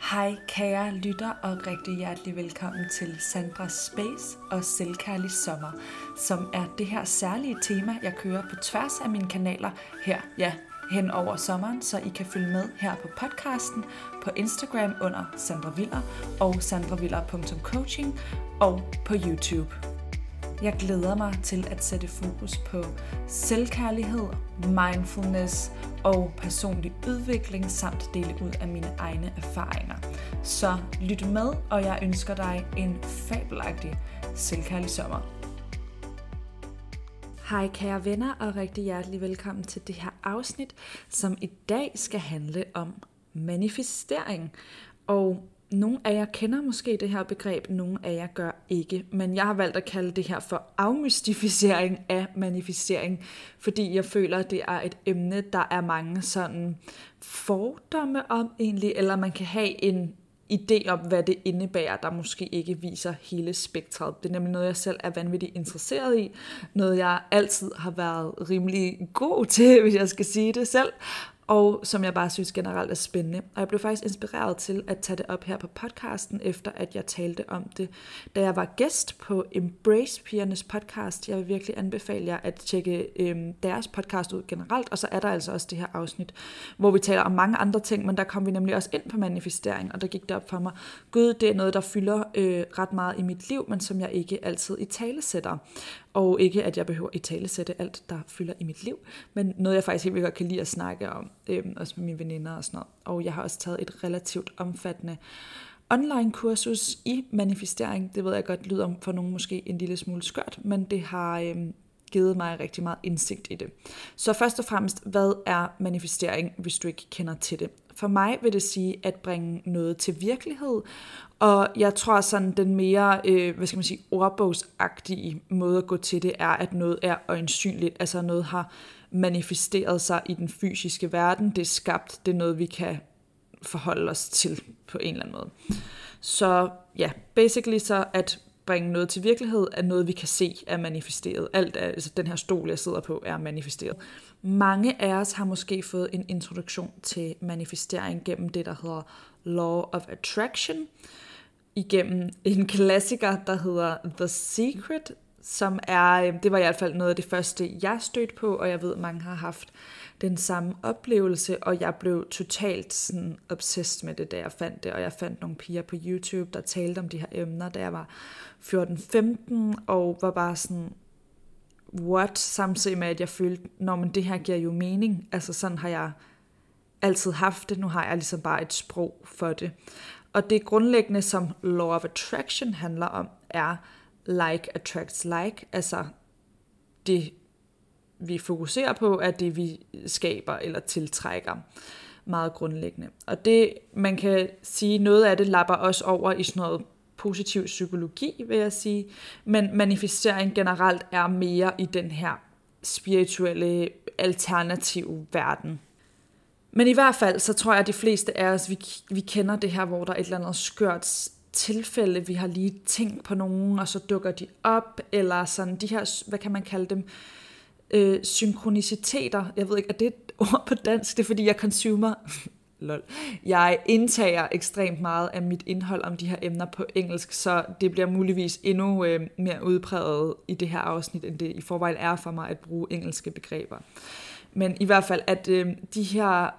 Hej kære lytter og rigtig hjertelig velkommen til Sandra Space og Selvkærlig Sommer, som er det her særlige tema, jeg kører på tværs af mine kanaler her, ja, hen over sommeren, så I kan følge med her på podcasten, på Instagram under Sandra Viller og sandraviller.coaching og på YouTube. Jeg glæder mig til at sætte fokus på selvkærlighed, mindfulness og personlig udvikling samt dele ud af mine egne erfaringer. Så lyt med, og jeg ønsker dig en fabelagtig selvkærlig sommer. Hej kære venner og rigtig hjertelig velkommen til det her afsnit, som i dag skal handle om manifestering. Og nogle af jer kender måske det her begreb, nogle af jer gør ikke. Men jeg har valgt at kalde det her for afmystificering af manifestering, fordi jeg føler, at det er et emne, der er mange sådan fordomme om egentlig, eller man kan have en idé om, hvad det indebærer, der måske ikke viser hele spektret. Det er nemlig noget, jeg selv er vanvittigt interesseret i. Noget, jeg altid har været rimelig god til, hvis jeg skal sige det selv og som jeg bare synes generelt er spændende. Og jeg blev faktisk inspireret til at tage det op her på podcasten, efter at jeg talte om det, da jeg var gæst på Embrace Pigernes podcast. Jeg vil virkelig anbefale jer at tjekke øhm, deres podcast ud generelt, og så er der altså også det her afsnit, hvor vi taler om mange andre ting, men der kom vi nemlig også ind på manifestering, og der gik det op for mig, gud, det er noget, der fylder øh, ret meget i mit liv, men som jeg ikke altid i tale sætter. Og ikke, at jeg behøver i tale sætte alt, der fylder i mit liv, men noget, jeg faktisk helt vildt godt kan lide at snakke om, øhm, også med mine veninder og sådan noget. Og jeg har også taget et relativt omfattende online kursus i manifestering. Det ved jeg godt lyder for nogen måske en lille smule skørt, men det har øhm, givet mig rigtig meget indsigt i det. Så først og fremmest, hvad er manifestering, hvis du ikke kender til det? For mig vil det sige at bringe noget til virkelighed, og jeg tror sådan, den mere, øh, hvad skal man sige, ordbogsagtige måde at gå til det, er, at noget er øjensynligt, altså noget har manifesteret sig i den fysiske verden, det er skabt, det er noget, vi kan forholde os til på en eller anden måde. Så ja, basically så at bringe noget til virkelighed er noget, vi kan se er manifesteret. Alt er, altså den her stol, jeg sidder på, er manifesteret. Mange af os har måske fået en introduktion til manifestering gennem det, der hedder Law of Attraction, igennem en klassiker, der hedder The Secret, som er, øh, det var i hvert fald noget af det første, jeg stødte på, og jeg ved, at mange har haft den samme oplevelse, og jeg blev totalt sådan obsessed med det, da jeg fandt det, og jeg fandt nogle piger på YouTube, der talte om de her emner, da jeg var 14-15, og var bare sådan, what, samtidig med, at jeg følte, når men det her giver jo mening, altså sådan har jeg altid haft det, nu har jeg ligesom bare et sprog for det. Og det grundlæggende, som Law of Attraction handler om, er like attracts like, altså det vi fokuserer på, er det vi skaber eller tiltrækker meget grundlæggende. Og det, man kan sige, noget af det lapper også over i sådan noget positiv psykologi, vil jeg sige. Men manifestering generelt er mere i den her spirituelle, alternative verden. Men i hvert fald, så tror jeg, at de fleste af os, vi, vi kender det her, hvor der er et eller andet skørt tilfælde, vi har lige tænkt på nogen, og så dukker de op, eller sådan de her, hvad kan man kalde dem, øh, synkroniciteter. Jeg ved ikke, er det et ord på dansk? Det er fordi, jeg consumer lol. Jeg indtager ekstremt meget af mit indhold om de her emner på engelsk, så det bliver muligvis endnu øh, mere udpræget i det her afsnit, end det i forvejen er for mig at bruge engelske begreber. Men i hvert fald, at øh, de her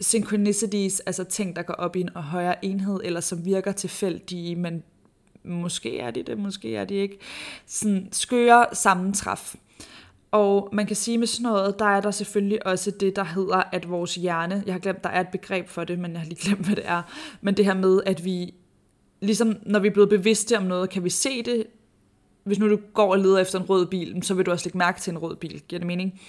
synchronicities, altså ting, der går op i en højere enhed, eller som virker tilfældige, men måske er de det, måske er de ikke. Sådan skøre sammentræf. Og man kan sige med sådan noget, der er der selvfølgelig også det, der hedder, at vores hjerne, jeg har glemt, der er et begreb for det, men jeg har lige glemt, hvad det er, men det her med, at vi, ligesom når vi er blevet bevidste om noget, kan vi se det, hvis nu du går og leder efter en rød bil, så vil du også lægge mærke til en rød bil, giver det mening?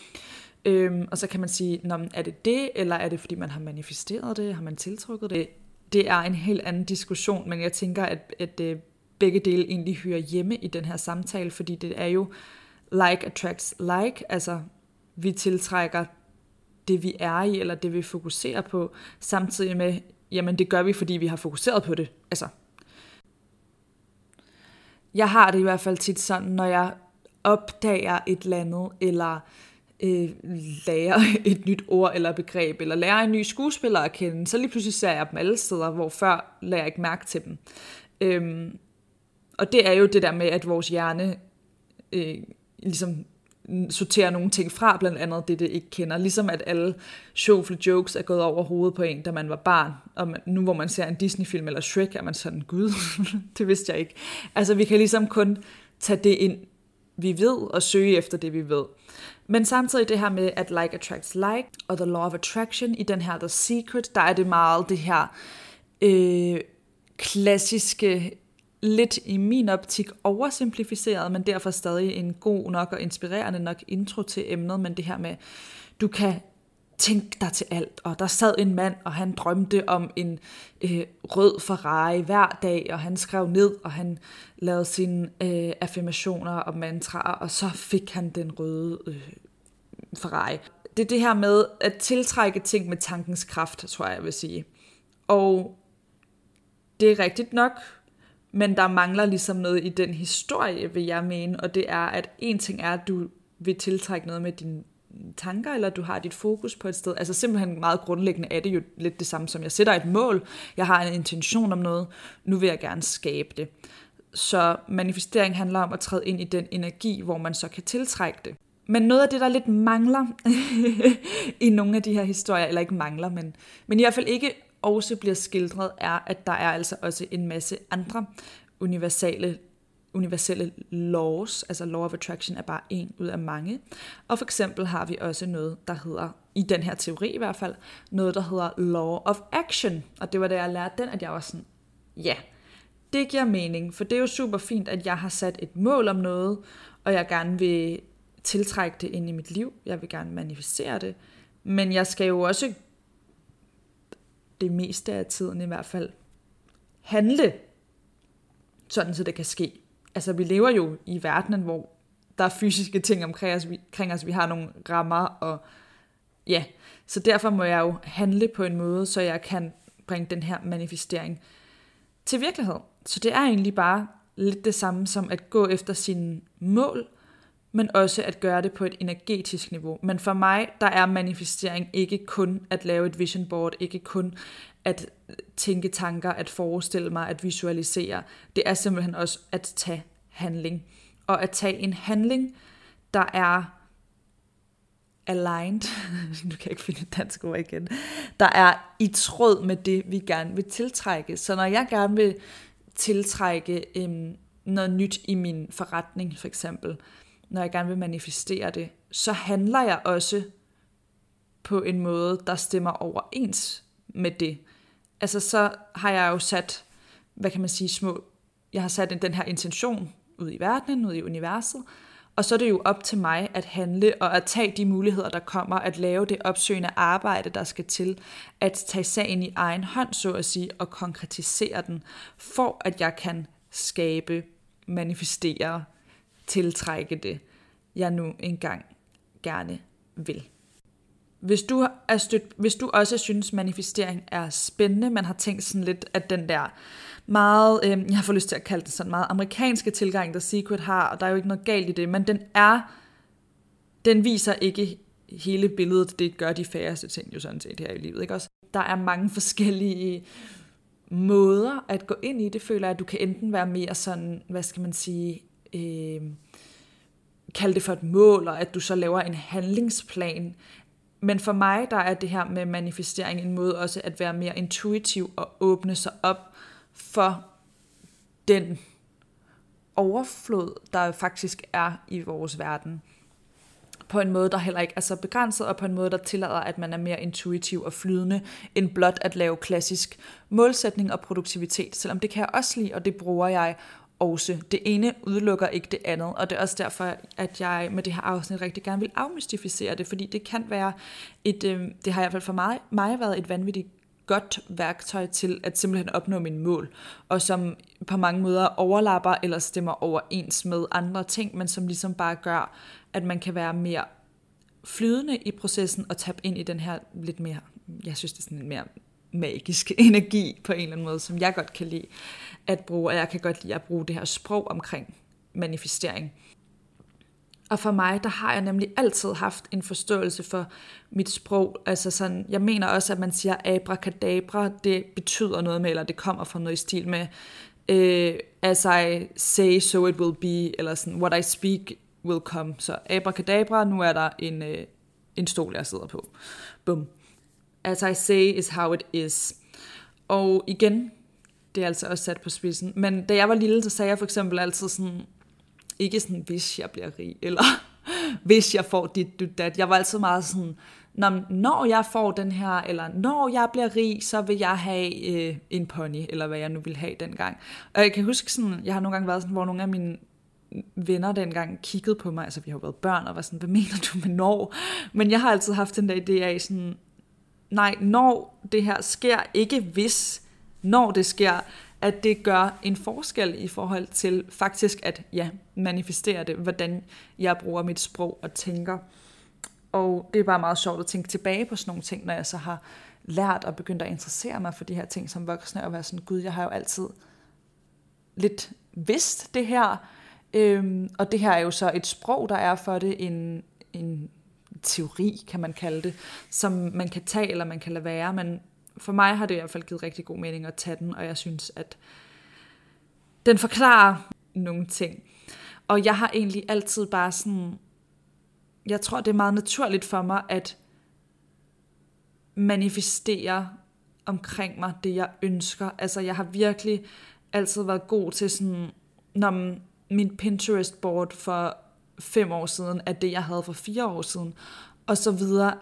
Øhm, og så kan man sige, Nå, er det det, eller er det fordi man har manifesteret det, har man tiltrukket det? Det er en helt anden diskussion, men jeg tænker, at, at øh, begge dele egentlig hører hjemme i den her samtale, fordi det er jo like attracts like, altså vi tiltrækker det, vi er i, eller det, vi fokuserer på, samtidig med, jamen det gør vi, fordi vi har fokuseret på det. Altså, jeg har det i hvert fald tit sådan, når jeg opdager et eller andet, eller øh, lære et nyt ord eller begreb, eller lære en ny skuespiller at kende, så lige pludselig ser jeg dem alle steder, hvor før lader jeg ikke mærke til dem. Øhm, og det er jo det der med, at vores hjerne øh, ligesom sorterer nogle ting fra, blandt andet det, det ikke kender. Ligesom at alle sjovfulde jokes er gået over hovedet på en, da man var barn. Og man, nu hvor man ser en Disney-film eller Shrek, er man sådan, gud, det vidste jeg ikke. Altså vi kan ligesom kun tage det ind, vi ved, og søge efter det, vi ved. Men samtidig det her med, at like attracts like, og the law of attraction, i den her The Secret, der er det meget det her øh, klassiske lidt i min optik oversimplificeret, men derfor stadig en god nok og inspirerende nok intro til emnet, men det her med, du kan tænk dig til alt, og der sad en mand, og han drømte om en øh, rød Ferrari hver dag, og han skrev ned, og han lavede sine øh, affirmationer og mantraer, og så fik han den røde øh, Ferrari. Det er det her med at tiltrække ting med tankens kraft, tror jeg, jeg vil sige. Og det er rigtigt nok, men der mangler ligesom noget i den historie, vil jeg mene, og det er, at en ting er, at du vil tiltrække noget med din tanker, eller du har dit fokus på et sted. Altså simpelthen meget grundlæggende er det jo lidt det samme som, jeg sætter et mål, jeg har en intention om noget, nu vil jeg gerne skabe det. Så manifestering handler om at træde ind i den energi, hvor man så kan tiltrække det. Men noget af det, der lidt mangler i nogle af de her historier, eller ikke mangler, men, men i hvert fald ikke også bliver skildret, er, at der er altså også en masse andre universale universelle laws, altså law of attraction er bare en ud af mange. Og for eksempel har vi også noget, der hedder, i den her teori i hvert fald, noget, der hedder law of action. Og det var da jeg lærte den, at jeg var sådan, ja, det giver mening, for det er jo super fint, at jeg har sat et mål om noget, og jeg gerne vil tiltrække det ind i mit liv. Jeg vil gerne manifestere det. Men jeg skal jo også det meste af tiden i hvert fald handle, sådan så det kan ske. Altså vi lever jo i verdenen, hvor der er fysiske ting omkring os, vi, omkring os, vi har nogle rammer, og ja, så derfor må jeg jo handle på en måde, så jeg kan bringe den her manifestering til virkelighed. Så det er egentlig bare lidt det samme som at gå efter sine mål, men også at gøre det på et energetisk niveau. Men for mig, der er manifestering ikke kun at lave et vision board, ikke kun at tænke tanker, at forestille mig, at visualisere. Det er simpelthen også at tage handling. Og at tage en handling, der er aligned, nu kan jeg ikke finde et dansk ord igen, der er i tråd med det, vi gerne vil tiltrække. Så når jeg gerne vil tiltrække øhm, noget nyt i min forretning, for eksempel, når jeg gerne vil manifestere det, så handler jeg også på en måde, der stemmer overens med det. Altså så har jeg jo sat, hvad kan man sige, små, jeg har sat den her intention ud i verdenen, ud i universet, og så er det jo op til mig at handle og at tage de muligheder, der kommer, at lave det opsøgende arbejde, der skal til, at tage sagen i egen hånd, så at sige, og konkretisere den, for at jeg kan skabe, manifestere, tiltrække det, jeg nu engang gerne vil. Hvis du, er stødt, hvis du også synes, manifestering er spændende, man har tænkt sådan lidt, at den der meget, øh, jeg har fået lyst til at kalde det sådan meget amerikanske tilgang, der Secret har, og der er jo ikke noget galt i det, men den er, den viser ikke hele billedet, det gør de færreste ting jo sådan set her i livet, ikke også? Der er mange forskellige måder at gå ind i det, føler jeg, at du kan enten være mere sådan, hvad skal man sige, øh, kalde det for et mål, og at du så laver en handlingsplan. Men for mig, der er det her med manifestering en måde også at være mere intuitiv og åbne sig op for den overflod, der faktisk er i vores verden. På en måde, der heller ikke er så begrænset, og på en måde, der tillader, at man er mere intuitiv og flydende, end blot at lave klassisk målsætning og produktivitet. Selvom det kan jeg også lide, og det bruger jeg også. Det ene udelukker ikke det andet, og det er også derfor, at jeg med det her afsnit rigtig gerne vil afmystificere det, fordi det kan være et, øh, det har i hvert fald for mig, mig været et vanvittigt godt værktøj til at simpelthen opnå mine mål, og som på mange måder overlapper eller stemmer overens med andre ting, men som ligesom bare gør, at man kan være mere flydende i processen og tabe ind i den her lidt mere, jeg synes det er sådan en mere magisk energi på en eller anden måde, som jeg godt kan lide at bruge, og jeg kan godt lide at bruge det her sprog omkring manifestering. Og for mig, der har jeg nemlig altid haft en forståelse for mit sprog. Altså sådan, jeg mener også, at man siger abracadabra, det betyder noget med, eller det kommer fra noget i stil med, øh, as I say, so it will be, eller sådan, what I speak will come. Så abracadabra, nu er der en, øh, en stol, jeg sidder på. Bum. As I say is how it is. Og igen, det er altså også sat på spidsen. Men da jeg var lille, så sagde jeg for eksempel altid sådan, ikke sådan, hvis jeg bliver rig, eller hvis jeg får dit, dit, dat. Jeg var altid meget sådan, når jeg får den her, eller når jeg bliver rig, så vil jeg have øh, en pony, eller hvad jeg nu vil have dengang. Og jeg kan huske sådan, jeg har nogle gange været sådan, hvor nogle af mine venner dengang kiggede på mig, altså vi har jo været børn, og var sådan, hvad mener du med når? Men jeg har altid haft den der idé af sådan, nej, når det her sker, ikke hvis, når det sker, at det gør en forskel i forhold til faktisk at ja, manifestere det, hvordan jeg bruger mit sprog og tænker. Og det er bare meget sjovt at tænke tilbage på sådan nogle ting, når jeg så har lært og begyndt at interessere mig for de her ting som voksne, og være sådan, gud, jeg har jo altid lidt vidst det her, øhm, og det her er jo så et sprog, der er for det, en, en teori, kan man kalde det, som man kan tage eller man kan lade være, men for mig har det i hvert fald givet rigtig god mening at tage den, og jeg synes, at den forklarer nogle ting. Og jeg har egentlig altid bare sådan, jeg tror, det er meget naturligt for mig at manifestere omkring mig det, jeg ønsker. Altså, jeg har virkelig altid været god til sådan, når min Pinterest-board for fem år siden af det, jeg havde for fire år siden, og så videre.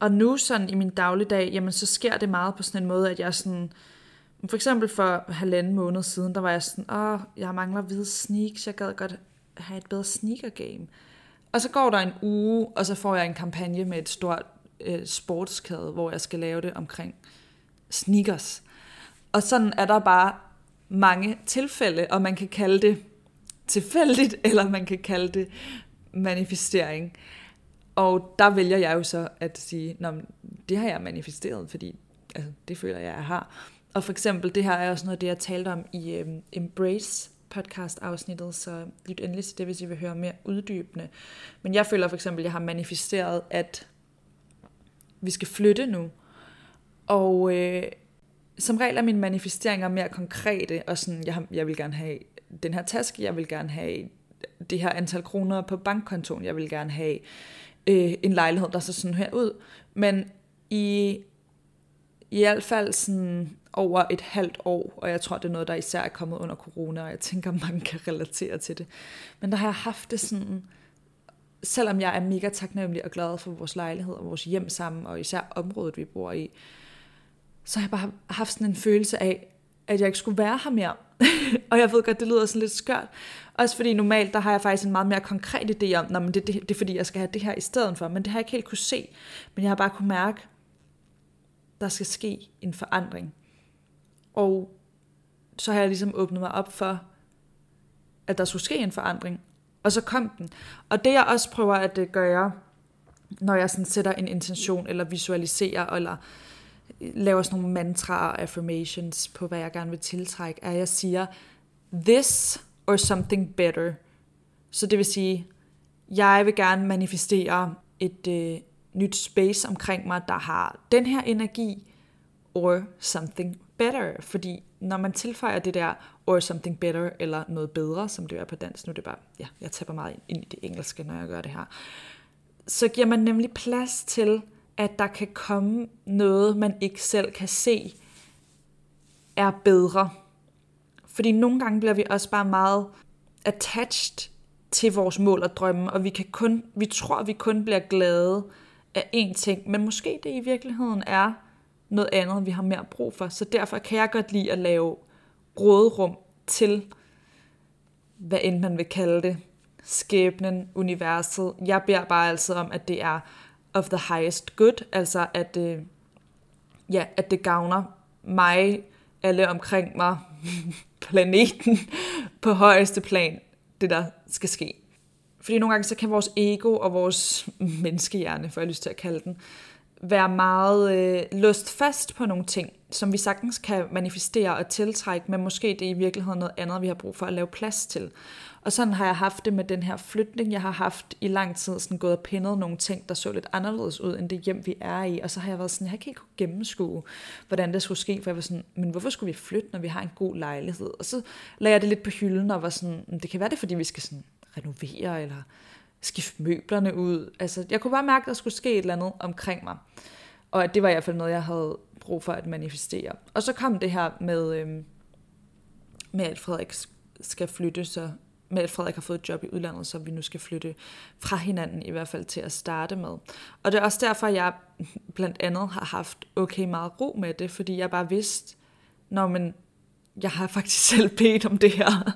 Og nu sådan i min dagligdag, jamen så sker det meget på sådan en måde, at jeg sådan, for eksempel for halvanden måned siden, der var jeg sådan, åh, jeg mangler hvide sneaks, jeg gad godt have et bedre sneaker game. Og så går der en uge, og så får jeg en kampagne med et stort øh, sportskade, hvor jeg skal lave det omkring sneakers. Og sådan er der bare mange tilfælde, og man kan kalde det tilfældigt, eller man kan kalde det manifestering. Og der vælger jeg jo så at sige, Nå, det har jeg manifesteret, fordi altså, det føler jeg, jeg har. Og for eksempel, det her er også noget det, jeg talte om i øhm, Embrace podcast-afsnittet, så lyt endelig til det, hvis I vil høre mere uddybende. Men jeg føler for eksempel, at jeg har manifesteret, at vi skal flytte nu. Og øh, som regel er mine manifesteringer mere konkrete, og sådan, jeg, jeg vil gerne have den her taske, jeg vil gerne have det her antal kroner på bankkontoen, jeg vil gerne have øh, en lejlighed, der ser sådan her ud. Men i, i hvert fald sådan over et halvt år, og jeg tror, det er noget, der især er kommet under corona, og jeg tænker, mange kan relatere til det. Men der har jeg haft det sådan, selvom jeg er mega taknemmelig og glad for vores lejlighed og vores hjem sammen, og især området, vi bor i, så har jeg bare haft sådan en følelse af, at jeg ikke skulle være her mere. og jeg ved godt, det lyder sådan lidt skørt. Også fordi normalt, der har jeg faktisk en meget mere konkret idé om, at det, det, det er fordi, jeg skal have det her i stedet for. Men det har jeg ikke helt kunne se. Men jeg har bare kunne mærke, der skal ske en forandring. Og så har jeg ligesom åbnet mig op for, at der skulle ske en forandring. Og så kom den. Og det jeg også prøver at øh, gøre, når jeg sådan sætter en intention, eller visualiserer, eller laver sådan nogle mantraer og affirmations på, hvad jeg gerne vil tiltrække, er, at jeg siger, this or something better. Så det vil sige, jeg vil gerne manifestere et øh, nyt space omkring mig, der har den her energi, or something better. Fordi når man tilføjer det der, or something better, eller noget bedre, som det er på dansk, nu er det bare, ja, jeg taber meget ind i det engelske, når jeg gør det her, så giver man nemlig plads til, at der kan komme noget, man ikke selv kan se, er bedre. Fordi nogle gange bliver vi også bare meget attached til vores mål og drømme, og vi, kan kun, vi tror, at vi kun bliver glade af én ting, men måske det i virkeligheden er noget andet, vi har mere brug for. Så derfor kan jeg godt lide at lave rådrum til, hvad end man vil kalde det, skæbnen, universet. Jeg beder bare altid om, at det er of the highest good, altså at, øh, ja, at det gavner mig, alle omkring mig, planeten på højeste plan, det der skal ske. Fordi nogle gange så kan vores ego og vores menneskehjerne, for jeg lyst til at kalde den, være meget øh, lust fast på nogle ting som vi sagtens kan manifestere og tiltrække, men måske det er i virkeligheden noget andet, vi har brug for at lave plads til. Og sådan har jeg haft det med den her flytning. Jeg har haft i lang tid sådan gået og pindet nogle ting, der så lidt anderledes ud, end det hjem, vi er i. Og så har jeg været sådan, jeg kan ikke gennemskue, hvordan det skulle ske, for jeg var sådan, men hvorfor skulle vi flytte, når vi har en god lejlighed? Og så lagde jeg det lidt på hylden og var sådan, det kan være det, fordi vi skal sådan renovere, eller skifte møblerne ud. Altså, jeg kunne bare mærke, at der skulle ske et eller andet omkring mig. Og at det var i hvert fald noget, jeg havde brug for at manifestere. Og så kom det her med, øhm, med at Frederik skal flytte, så med at Frederik har fået et job i udlandet, så vi nu skal flytte fra hinanden, i hvert fald til at starte med. Og det er også derfor, jeg blandt andet har haft okay meget ro med det, fordi jeg bare vidste, når man, jeg har faktisk selv bedt om det her.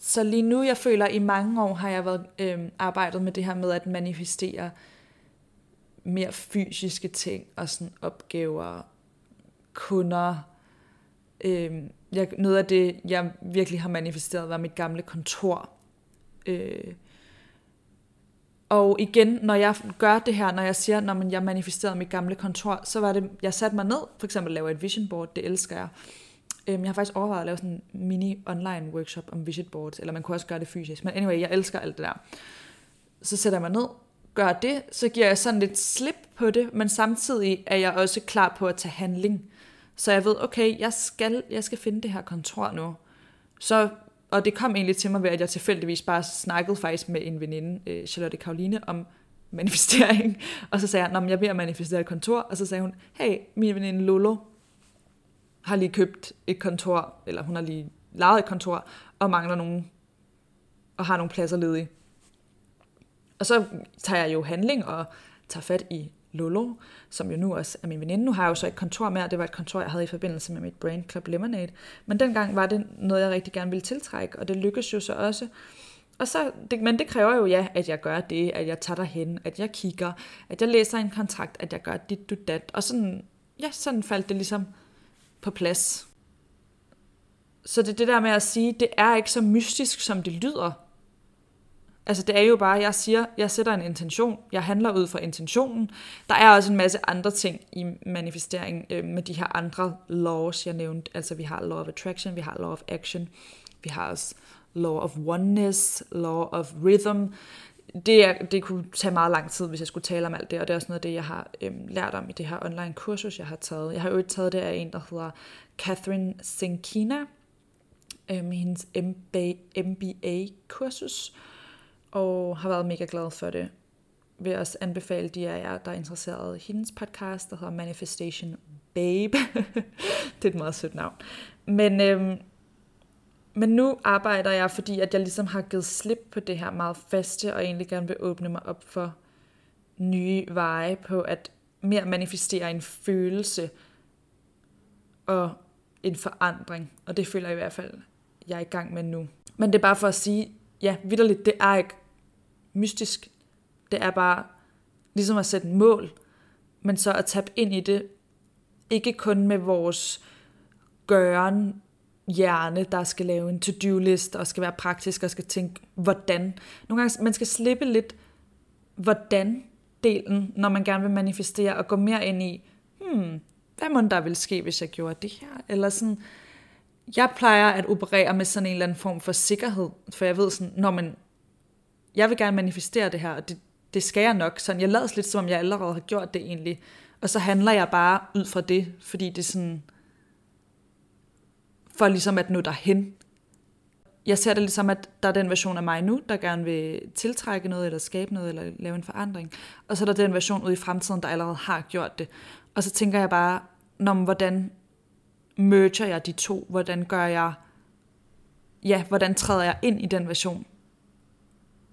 Så lige nu, jeg føler, i mange år har jeg været øh, arbejdet med det her med at manifestere mere fysiske ting og sådan opgaver, kunder. Øh, jeg, noget af det, jeg virkelig har manifesteret, var mit gamle kontor. Øh, og igen, når jeg gør det her, når jeg siger, når man, jeg manifesterede mit gamle kontor, så var det, jeg satte mig ned, for eksempel lavede et vision board, det elsker jeg. Øhm, jeg har faktisk overvejet at lave sådan en mini online workshop om vision boards, eller man kunne også gøre det fysisk. Men anyway, jeg elsker alt det der. Så sætter jeg mig ned, gør det, så giver jeg sådan lidt slip på det, men samtidig er jeg også klar på at tage handling. Så jeg ved, okay, jeg skal, jeg skal finde det her kontor nu. Så, og det kom egentlig til mig ved, at jeg tilfældigvis bare snakkede faktisk med en veninde, øh, Charlotte Karoline, om manifestering. Og så sagde jeg, at jeg vil manifestere et kontor. Og så sagde hun, hey, min veninde Lolo har lige købt et kontor, eller hun har lige lejet et kontor, og mangler nogen, og har nogle pladser ledige. Og så tager jeg jo handling og tager fat i Lolo, som jo nu også er min veninde. Nu har jeg jo så et kontor mere. Det var et kontor, jeg havde i forbindelse med mit Brain Club Lemonade. Men dengang var det noget, jeg rigtig gerne ville tiltrække, og det lykkedes jo så også. Og så, det, men det kræver jo ja, at jeg gør det, at jeg tager derhen, at jeg kigger, at jeg læser en kontrakt, at jeg gør dit, du, dat. Og sådan, ja, sådan faldt det ligesom på plads. Så det er det der med at sige, det er ikke så mystisk, som det lyder. Altså det er jo bare, jeg siger, jeg sætter en intention, jeg handler ud fra intentionen. Der er også en masse andre ting i manifestering øh, med de her andre laws, jeg nævnte. Altså vi har law of attraction, vi har law of action, vi har også law of oneness, law of rhythm. Det, er, det kunne tage meget lang tid, hvis jeg skulle tale om alt det, og det er også noget af det, jeg har øhm, lært om i det her online kursus, jeg har taget. Jeg har jo taget det af en, der hedder Catherine Senkina, øhm, hendes MBA-kursus, og har været mega glad for det. Vil også anbefale de af jer, der er interesseret i hendes podcast, der hedder Manifestation Babe. det er et meget sødt navn. Men, øhm, men nu arbejder jeg, fordi at jeg ligesom har givet slip på det her meget faste, og egentlig gerne vil åbne mig op for nye veje på at mere manifestere en følelse og en forandring. Og det føler jeg i hvert fald, jeg er i gang med nu. Men det er bare for at sige, ja, vidderligt, det er ikke mystisk. Det er bare ligesom at sætte mål, men så at tabe ind i det, ikke kun med vores gøren hjerne, der skal lave en to-do-list og skal være praktisk og skal tænke, hvordan. Nogle gange, man skal slippe lidt hvordan delen, når man gerne vil manifestere og gå mere ind i, hmm, hvad må der vil ske, hvis jeg gjorde det her? Eller sådan, jeg plejer at operere med sådan en eller anden form for sikkerhed, for jeg ved sådan, når man, jeg vil gerne manifestere det her, og det, det skal jeg nok. Sådan, jeg lader lidt, som om jeg allerede har gjort det egentlig. Og så handler jeg bare ud fra det, fordi det er sådan, for ligesom at nå derhen. Jeg ser det ligesom, at der er den version af mig nu, der gerne vil tiltrække noget, eller skabe noget, eller lave en forandring. Og så er der den version ude i fremtiden, der allerede har gjort det. Og så tænker jeg bare, når, hvordan merger jeg de to? Hvordan gør jeg, ja, hvordan træder jeg ind i den version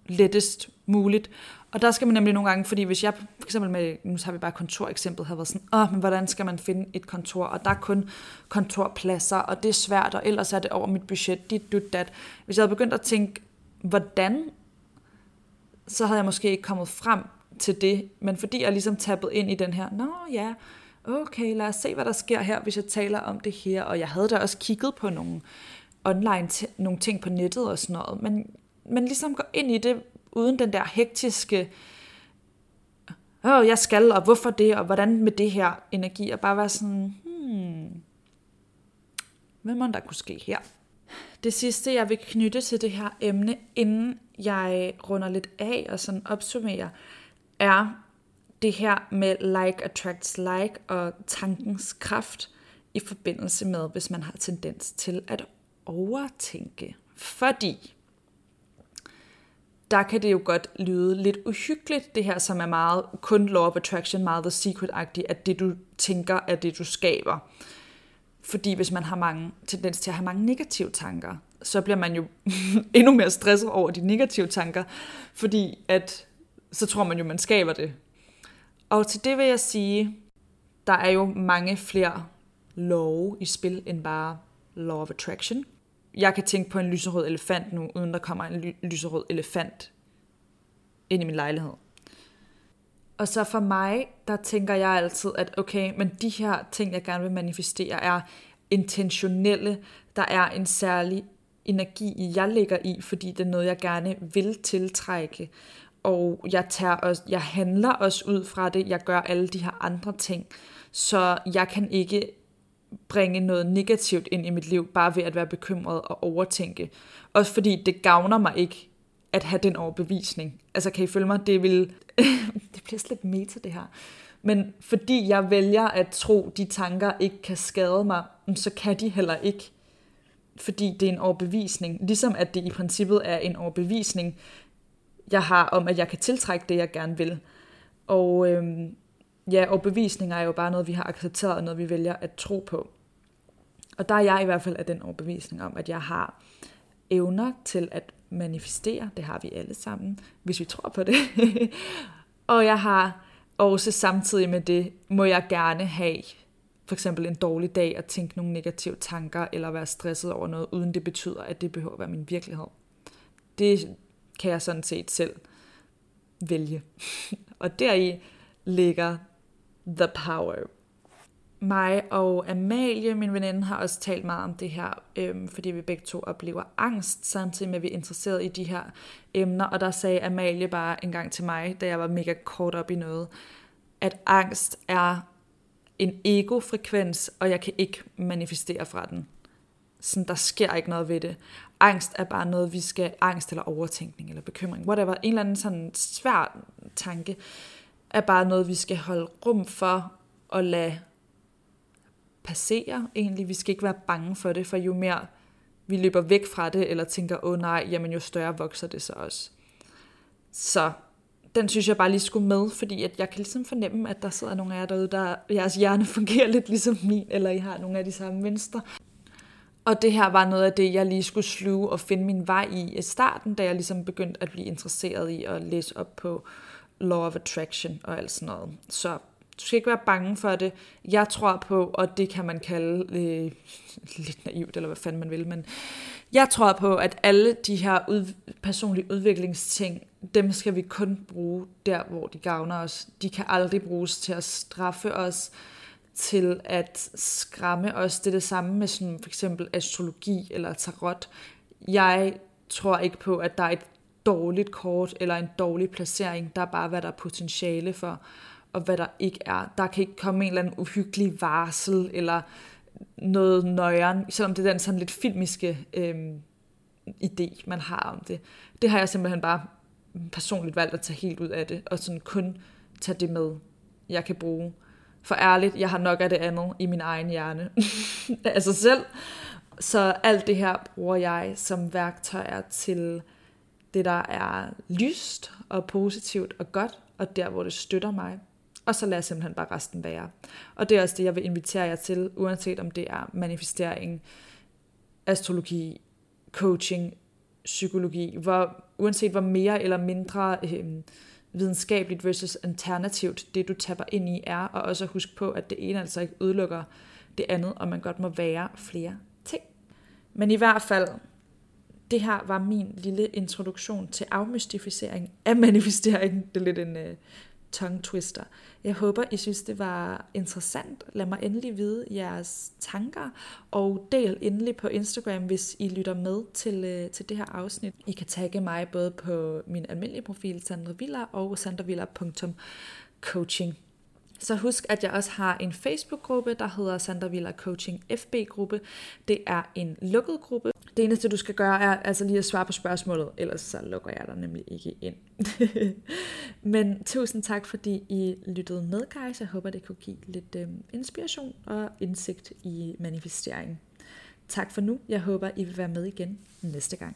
lettest muligt? Og der skal man nemlig nogle gange, fordi hvis jeg for eksempel med, nu har vi bare kontoreksemplet, har været sådan, åh, men hvordan skal man finde et kontor? Og der er kun kontorpladser, og det er svært, og ellers er det over mit budget, dit, dit, dat. Hvis jeg havde begyndt at tænke, hvordan, så havde jeg måske ikke kommet frem til det, men fordi jeg ligesom tappet ind i den her, nå ja, okay, lad os se, hvad der sker her, hvis jeg taler om det her, og jeg havde da også kigget på nogle online, nogle ting på nettet og sådan noget, men, men ligesom gå ind i det, uden den der hektiske åh, jeg skal, og hvorfor det, og hvordan med det her energi, og bare være sådan, hmm, hvad må der kunne ske her? Det sidste, jeg vil knytte til det her emne, inden jeg runder lidt af og sådan opsummerer, er det her med like attracts like og tankens kraft i forbindelse med, hvis man har tendens til at overtænke. Fordi der kan det jo godt lyde lidt uhyggeligt, det her som er meget kun law of attraction, meget the secret-agtigt, at det du tænker er det du skaber. Fordi hvis man har mange tendens til at have mange negative tanker, så bliver man jo endnu mere stresset over de negative tanker, fordi at så tror man jo, man skaber det. Og til det vil jeg sige, der er jo mange flere love i spil end bare law of attraction. Jeg kan tænke på en lyserød elefant nu, uden der kommer en ly- lyserød elefant ind i min lejlighed. Og så for mig, der tænker jeg altid, at okay, men de her ting, jeg gerne vil manifestere, er intentionelle. Der er en særlig energi, jeg ligger i, fordi det er noget, jeg gerne vil tiltrække. Og jeg, tager også, jeg handler også ud fra det. Jeg gør alle de her andre ting. Så jeg kan ikke bringe noget negativt ind i mit liv, bare ved at være bekymret og overtænke. Også fordi det gavner mig ikke at have den overbevisning. Altså kan I følge mig? Det vil... det bliver slet meta det her. Men fordi jeg vælger at tro, de tanker ikke kan skade mig, så kan de heller ikke. Fordi det er en overbevisning. Ligesom at det i princippet er en overbevisning, jeg har om, at jeg kan tiltrække det, jeg gerne vil. Og øhm, ja, overbevisninger er jo bare noget, vi har accepteret, og noget, vi vælger at tro på. Og der er jeg i hvert fald af den overbevisning om, at jeg har evner til at manifestere. Det har vi alle sammen, hvis vi tror på det. og jeg har også samtidig med det, må jeg gerne have for eksempel en dårlig dag og tænke nogle negative tanker, eller være stresset over noget, uden det betyder, at det behøver at være min virkelighed. Det kan jeg sådan set selv vælge. og deri ligger the power. Mig og Amalie, min veninde, har også talt meget om det her, øhm, fordi vi begge to oplever angst, samtidig med at vi er interesseret i de her emner. Og der sagde Amalie bare en gang til mig, da jeg var mega kort op i noget, at angst er en ego-frekvens, og jeg kan ikke manifestere fra den. Sådan, der sker ikke noget ved det. Angst er bare noget, vi skal, angst eller overtænkning eller bekymring, whatever, en eller anden sådan svær tanke, er bare noget, vi skal holde rum for at lade passere egentlig. Vi skal ikke være bange for det, for jo mere vi løber væk fra det, eller tænker, åh oh, nej, jamen jo større vokser det så også. Så den synes jeg bare lige skulle med, fordi at jeg kan ligesom fornemme, at der sidder nogle af jer derude, der jeres hjerne fungerer lidt ligesom min, eller I har nogle af de samme mønstre. Og det her var noget af det, jeg lige skulle sluge og finde min vej i i starten, da jeg ligesom begyndte at blive interesseret i at læse op på Law of Attraction og alt sådan noget. Så du skal ikke være bange for det. Jeg tror på, og det kan man kalde øh, lidt naivt, eller hvad fanden man vil, men jeg tror på, at alle de her ud, personlige udviklingsting, dem skal vi kun bruge der, hvor de gavner os. De kan aldrig bruges til at straffe os, til at skræmme os. Det er det samme med sådan for eksempel astrologi eller tarot. Jeg tror ikke på, at der er et dårligt kort eller en dårlig placering. Der er bare, hvad der er potentiale for, og hvad der ikke er. Der kan ikke komme en eller anden uhyggelig varsel eller noget nøjeren, selvom det er den sådan lidt filmiske øhm, idé, man har om det. Det har jeg simpelthen bare personligt valgt at tage helt ud af det, og sådan kun tage det med, jeg kan bruge. For ærligt, jeg har nok af det andet i min egen hjerne. altså selv. Så alt det her bruger jeg som værktøjer til det, der er lyst og positivt og godt, og der, hvor det støtter mig. Og så lader jeg simpelthen bare resten være. Og det er også det, jeg vil invitere jer til, uanset om det er manifestering, astrologi, coaching, psykologi, hvor, uanset hvor mere eller mindre øh, videnskabeligt versus alternativt det, du tapper ind i, er, og også husk på, at det ene altså ikke udelukker det andet, og man godt må være flere ting. Men i hvert fald, det her var min lille introduktion til afmystificering af manifestering. Det er lidt en uh, tongue twister. Jeg håber, I synes, det var interessant. Lad mig endelig vide jeres tanker, og del endelig på Instagram, hvis I lytter med til, uh, til det her afsnit. I kan tagge mig både på min almindelige profil, Sandra Villa, og sandravilla.coaching. Så husk, at jeg også har en Facebook-gruppe, der hedder Sandra Villa Coaching FB-gruppe. Det er en lukket gruppe. Det eneste, du skal gøre, er altså lige at svare på spørgsmålet, ellers så lukker jeg dig nemlig ikke ind. Men tusind tak, fordi I lyttede med, guys. Jeg håber, det kunne give lidt øh, inspiration og indsigt i manifestering. Tak for nu. Jeg håber, I vil være med igen næste gang.